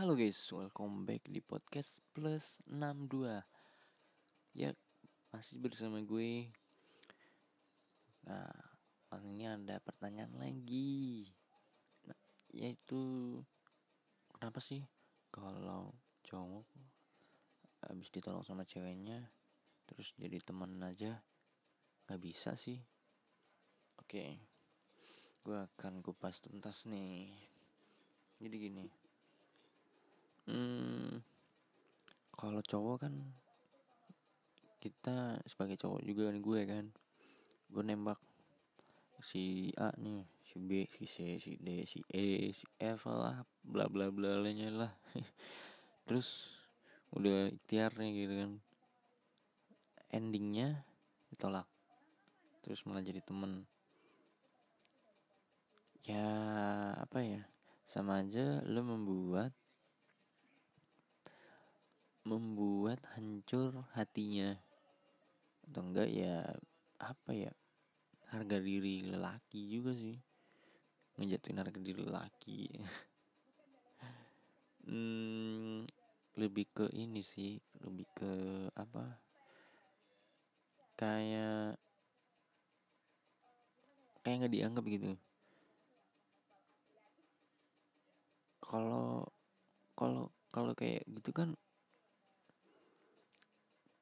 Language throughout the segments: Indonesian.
Halo guys, welcome back di podcast plus 62 Ya, masih bersama gue. Nah, kali ini ada pertanyaan lagi. Nah, Yaitu Kenapa sih kalau cowok Habis ditolong sama ceweknya Terus jadi temen aja Gak bisa sih? Oke Gue akan kupas tuntas nih. Jadi gini kalau cowok kan kita sebagai cowok juga nih gue kan, gue nembak si A nih, si B, si C, si D, si E, si F lah, bla bla bla lainnya lah. Terus udah ikhtiar nih gitu kan. Endingnya ditolak. Terus malah jadi temen. Ya apa ya? Sama aja lo membuat membuat hancur hatinya. Atau enggak ya apa ya harga diri lelaki juga sih. Ngejatuhin harga diri lelaki. Hmm, lebih ke ini sih lebih ke apa? Kayak kayak nggak dianggap gitu. Kalau kalau kalau kayak gitu kan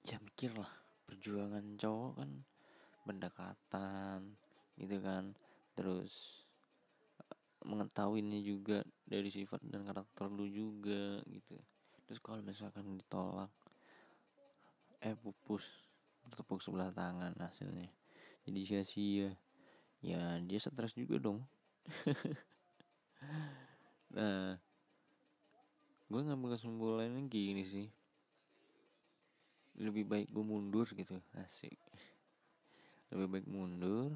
ya mikir lah perjuangan cowok kan pendekatan gitu kan. Terus eh, mengetahuinya juga dari sifat dan karakter lu juga gitu. Terus kalau misalkan ditolak eh pupus tepuk sebelah tangan hasilnya. Jadi sia-sia. Ya dia stres juga dong. Nah gue ngambil kesimpulannya gini sih lebih baik gue mundur gitu. Asik. Lebih baik mundur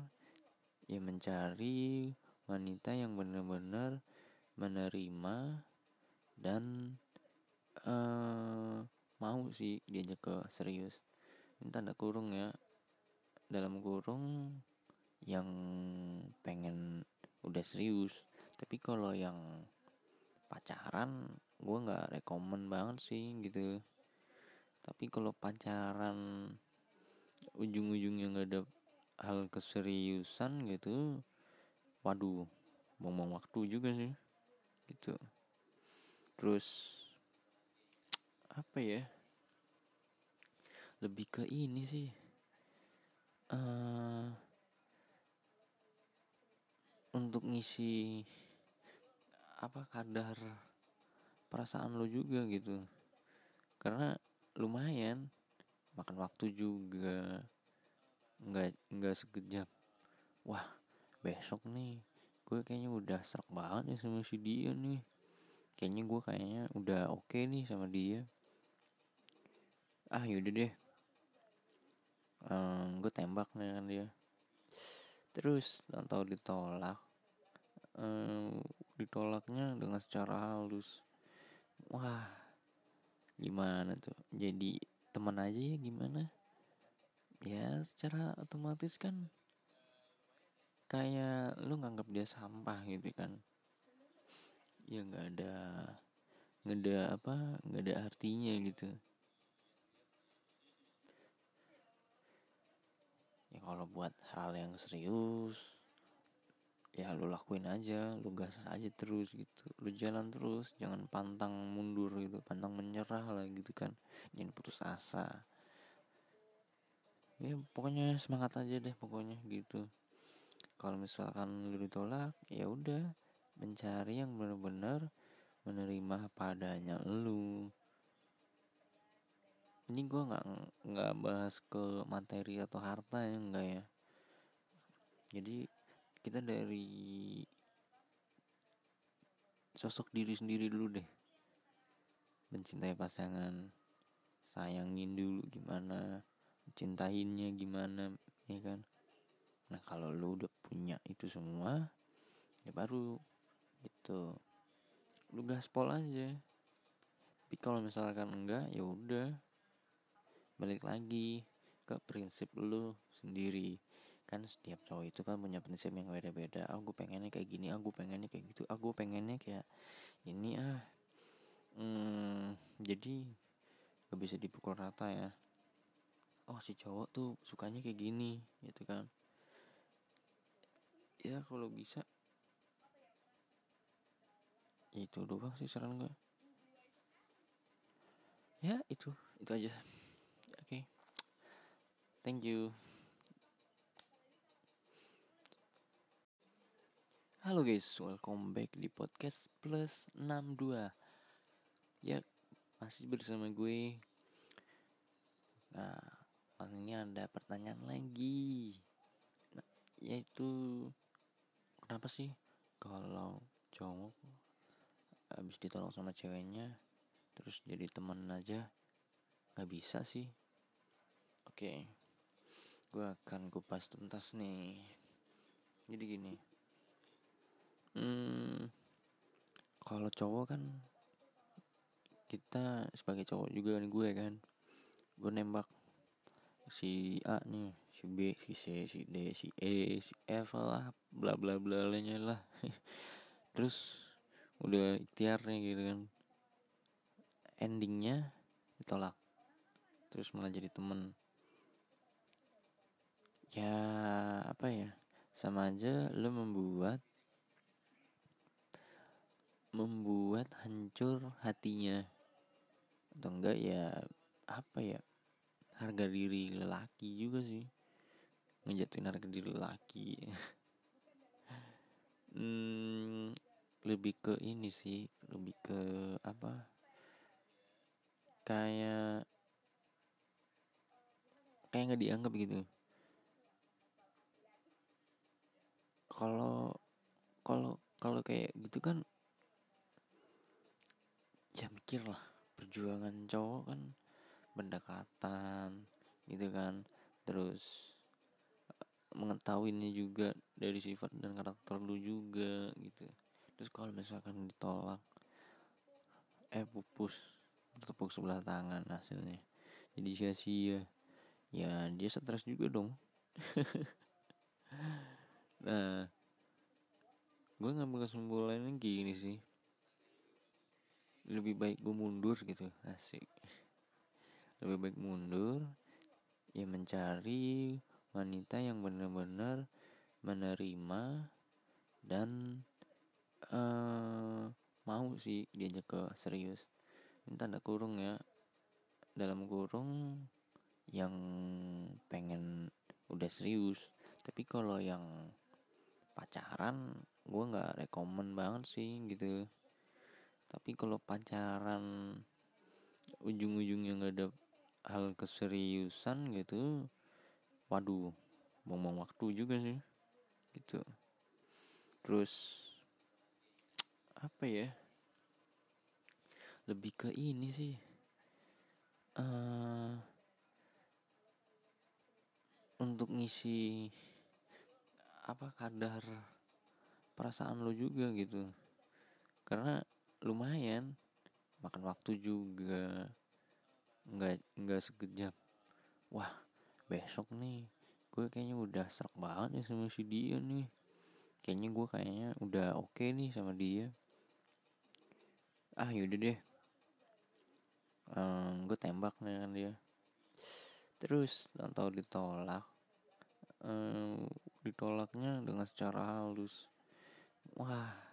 ya mencari wanita yang benar-benar menerima dan uh, mau sih diajak ke serius. Ini tanda kurung ya. Dalam kurung yang pengen udah serius. Tapi kalau yang pacaran gue nggak rekomen banget sih gitu tapi kalau pacaran ujung-ujungnya nggak ada hal keseriusan gitu waduh buang waktu juga sih gitu. Terus apa ya lebih ke ini sih uh, untuk ngisi apa kadar perasaan lo juga gitu. Karena lumayan. Makan waktu juga. Nggak nggak sekejap. Wah besok nih. Gue kayaknya udah serak banget ya sama si dia nih. Kayaknya gue kayaknya udah oke okay nih sama dia. Ah yaudah deh. Um, gue tembak nih kan dia. Terus tahu ditolak um, ditolaknya dengan secara halus. Wah gimana tuh? Jadi teman aja ya gimana? Ya secara otomatis kan kayak lu nganggap dia sampah gitu kan. Ya nggak ada nggak ada apa nggak ada artinya gitu. Ya kalau buat hal yang serius ya lu lakuin aja lu gas aja terus gitu. Lu jalan terus jangan pantang mundur gitu pantang menyerah lah gitu kan. Jangan putus asa. Ya pokoknya semangat aja deh pokoknya gitu. Kalau misalkan lu ditolak ya udah mencari yang benar-benar menerima padanya lu. Ini gue nggak nggak bahas ke materi atau harta ya enggak ya. Jadi kita dari sosok diri sendiri dulu deh. Mencintai pasangan sayangin dulu gimana cintainnya gimana ya kan? Nah kalau lu udah punya itu semua ya baru gitu. Lu gaspol aja. Tapi kalau misalkan enggak ya udah. Balik lagi ke prinsip lu sendiri kan setiap cowok itu kan punya prinsip yang beda-beda. Aku ah, pengennya kayak gini aku ah, pengennya kayak gitu aku ah, pengennya kayak ini ah. Jadi gak bisa dipukul rata ya. Oh si cowok tuh sukanya kayak gini gitu kan. Ya kalau bisa. Itu doang sih saran gue ya itu itu aja. Oke. Okay. thank you Halo guys, welcome back di podcast plus 62 Ya, masih bersama gue. Nah, kali ini ada pertanyaan lagi. Nah, Yaitu Kenapa sih kalau cowok habis ditolong sama ceweknya terus jadi teman aja nggak bisa sih? Oke okay. gue akan kupas tuntas nih. Jadi gini hmm, kalau cowok kan kita sebagai cowok juga nih gue kan gue nembak si A nih si B si C si D si E si F lah bla bla bla lainnya lah. Terus udah ikhtiarnya gitu kan. Endingnya ditolak terus malah jadi temen. Ya apa ya sama aja lo membuat membuat hancur hatinya. Atau enggak ya apa ya harga diri lelaki juga sih. Ngejatuhin harga diri lelaki. Hmm, lebih ke ini sih lebih ke apa? Kayak kayak nggak dianggap gitu. Kalau kalau kalau kayak gitu kan ya mikir lah perjuangan cowok kan pendekatan gitu kan. Terus mengetahuinya juga dari sifat dan karakter lu juga gitu. Terus kalau misalkan ditolak eh pupus bertepuk sebelah tangan hasilnya. Jadi sia-sia. Ya dia stres juga dong. Nah gue ngambil kesimpulannya gini sih lebih baik gue mundur gitu. Asik. Lebih baik mundur ya mencari wanita yang benar-benar menerima dan uh, mau sih diajak ke serius. Ini tanda kurung ya. Dalam kurung yang pengen udah serius. Tapi kalau yang pacaran gue nggak rekomen banget sih gitu tapi kalau pacaran ujung-ujungnya nggak ada hal keseriusan gitu waduh buang waktu juga sih gitu. Terus apa ya lebih ke ini sih uh, untuk ngisi apa kadar perasaan lo juga gitu. Karena lumayan. Makan waktu juga nggak nggak sekejap. Wah besok nih gue kayaknya udah serak banget nih sama si dia nih. Kayaknya gue kayaknya udah oke okay nih sama dia. Ah yaudah deh. Um, gue tembak nih kan dia. Terus tahu ditolak. Um, ditolaknya dengan secara halus. Wah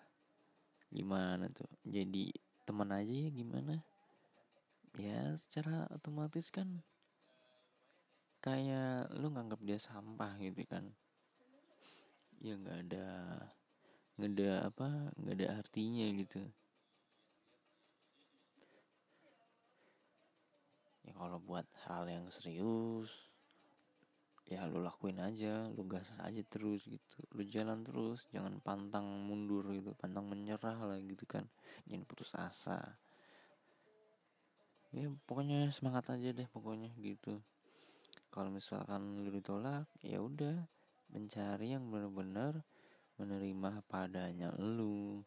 gimana tuh? Jadi teman aja ya gimana? Ya secara otomatis kan kayak lu nganggap dia sampah gitu kan. Ya nggak ada nggak ada apa nggak ada artinya gitu. Ya kalau buat hal yang serius ya lu lakuin aja lu gas aja terus gitu. Lu jalan terus jangan pantang mundur gitu pantang menyerah lah gitu kan. Jangan putus asa. Ya pokoknya semangat aja deh pokoknya gitu. Kalau misalkan lu ditolak ya udah mencari yang benar-benar menerima padanya lu.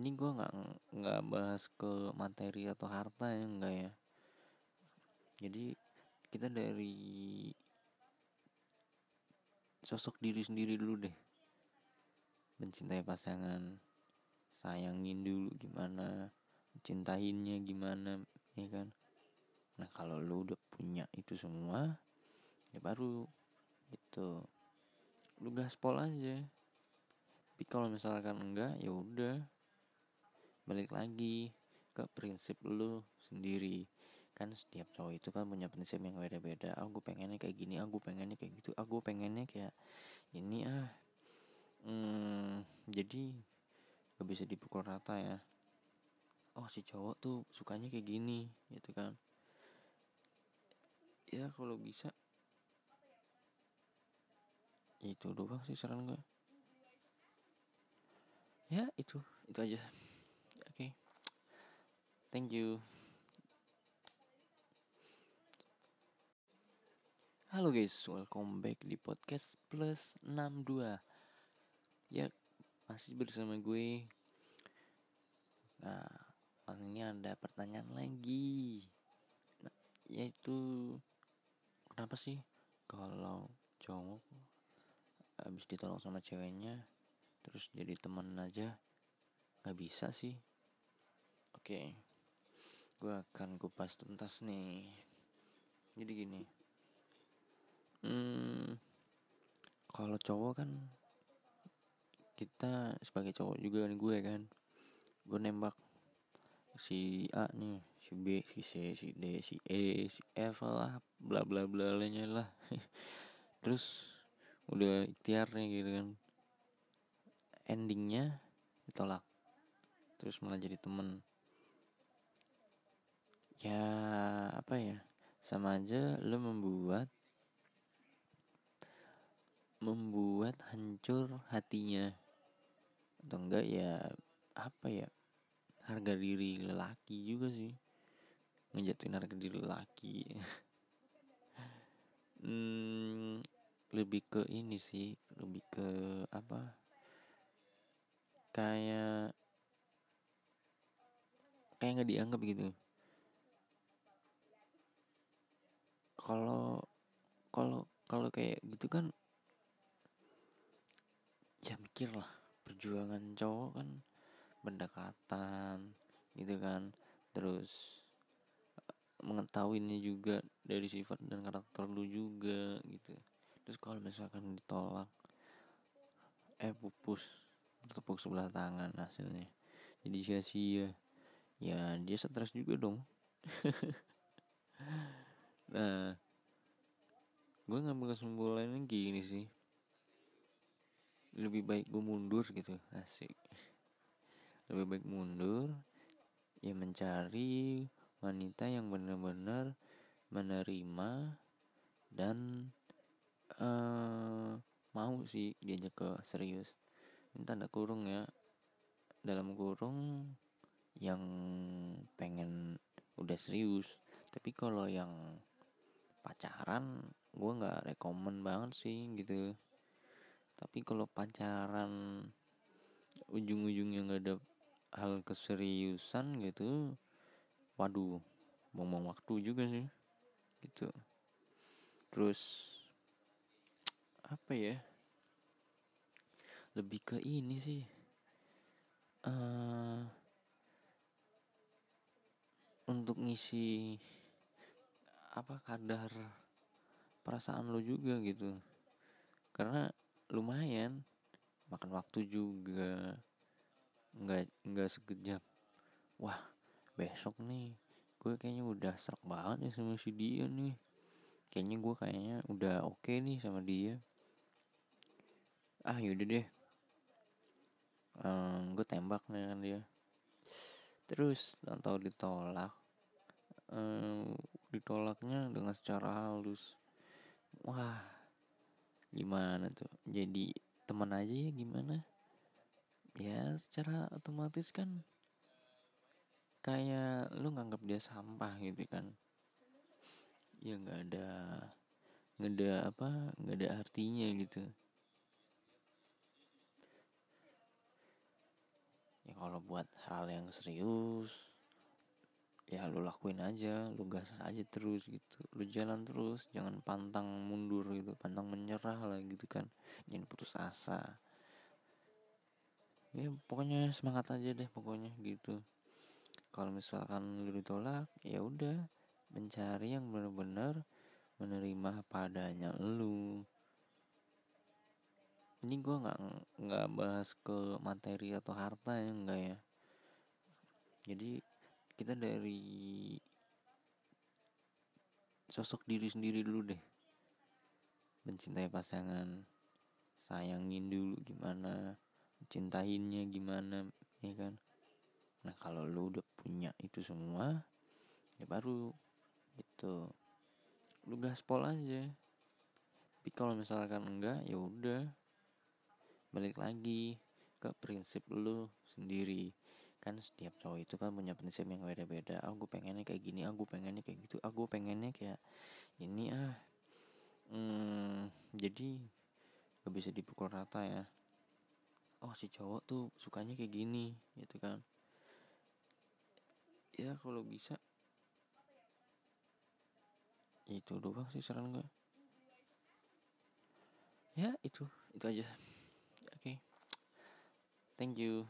Ini gue nggak nggak bahas ke materi atau harta ya enggak ya. Jadi kita dari sosok diri sendiri dulu deh. Mencintai pasangan sayangin dulu gimana cintainnya gimana ya kan? Nah kalau lu udah punya itu semua ya baru gitu. Lu gaspol aja. Tapi kalau misalkan enggak ya udah. Balik lagi ke prinsip lu sendiri kan setiap cowok itu kan punya prinsip yang beda-beda. Aku ah, pengennya kayak gini aku ah, pengennya kayak gitu aku ah, pengennya kayak ini ah. Hmm, jadi gak bisa dipukul rata ya. Oh si cowok tuh sukanya kayak gini gitu kan. Ya kalau bisa. Itu doang sih saran gue ya itu itu aja. Oke. Okay. thank you Halo guys, welcome back di podcast plus 62 Ya, masih bersama gue. Nah, kali ini ada pertanyaan lagi. Nah, Yaitu Kenapa sih kalau cowok habis ditolong sama ceweknya Terus jadi teman aja Gak bisa sih? Oke Gue akan kupas tuntas nih. Jadi gini hmm, kalau cowok kan kita sebagai cowok juga nih gue kan gue nembak si A nih si B si C si D si E si F lah bla bla bla lainnya lah. Terus udah ikhtiar nih gitu kan. Endingnya ditolak terus malah jadi temen. Ya apa ya sama aja lo membuat membuat hancur hatinya. Atau enggak ya apa ya harga diri lelaki juga sih. Ngejatuhin harga diri lelaki. Hmm, lebih ke ini sih lebih ke apa? Kayak kayak nggak dianggap gitu. Kalau kalau kalau kayak gitu kan ya mikir lah. Perjuangan cowok kan pendekatan gitu kan. Terus eh, mengetahuinya juga dari sifat dan karakter lu juga gitu. Terus kalau misalkan ditolak eh pupus tepuk sebelah tangan hasilnya. Jadi sia-sia. Ya dia stres juga dong. Nah gue ngambil kesimpulannya gini sih lebih baik gue mundur gitu. Asik. Lebih baik mundur ya mencari wanita yang benar-benar menerima dan uh, mau sih diajak ke serius. Ini tanda kurung ya. Dalam kurung yang pengen udah serius tapi kalau yang pacaran gue nggak rekomen banget sih gitu tapi kalau pacaran ujung-ujungnya nggak ada hal keseriusan gitu waduh buang waktu juga sih gitu. Terus apa ya lebih ke ini sih uh, untuk ngisi apa kadar perasaan lo juga gitu. Karena lumayan. Makan waktu juga. Nggak nggak sekejap. Wah besok nih. Gue kayaknya udah serak banget ya sama si dia nih. Kayaknya gue kayaknya udah oke okay nih sama dia. Ah yaudah deh. Um, gue tembak nih kan dia. Terus tahu ditolak. Um, ditolaknya dengan secara halus. Wah gimana tuh? Jadi teman aja ya gimana? Ya secara otomatis kan kayak lu nganggap dia sampah gitu kan. Ya nggak ada nggak ada apa nggak ada artinya gitu. Ya kalau buat hal yang serius ya lu lakuin aja lu gas aja terus gitu. Lu jalan terus jangan pantang mundur gitu pantang menyerah lah gitu kan. Jangan putus asa. Ya pokoknya semangat aja deh pokoknya gitu. Kalau misalkan lu ditolak ya udah mencari yang benar-benar menerima padanya lu. Ini gue nggak nggak bahas ke materi atau harta ya enggak ya. Jadi kita dari sosok diri sendiri dulu deh. Mencintai pasangan sayangin dulu gimana cintainnya gimana ya kan? Nah kalau lu udah punya itu semua ya baru gitu. Lu gaspol aja. Tapi kalau misalkan enggak ya udah. Balik lagi ke prinsip lu sendiri kan setiap cowok itu kan punya prinsip yang beda-beda. Aku pengennya kayak gini aku pengennya kayak gitu aku pengennya kayak ini ah. Hmm, jadi gak bisa dipukul rata ya. Oh si cowok tuh sukanya kayak gini gitu kan. Ya kalau bisa. Itu doang sih saran gue ya itu itu aja. Oke. Okay. thank you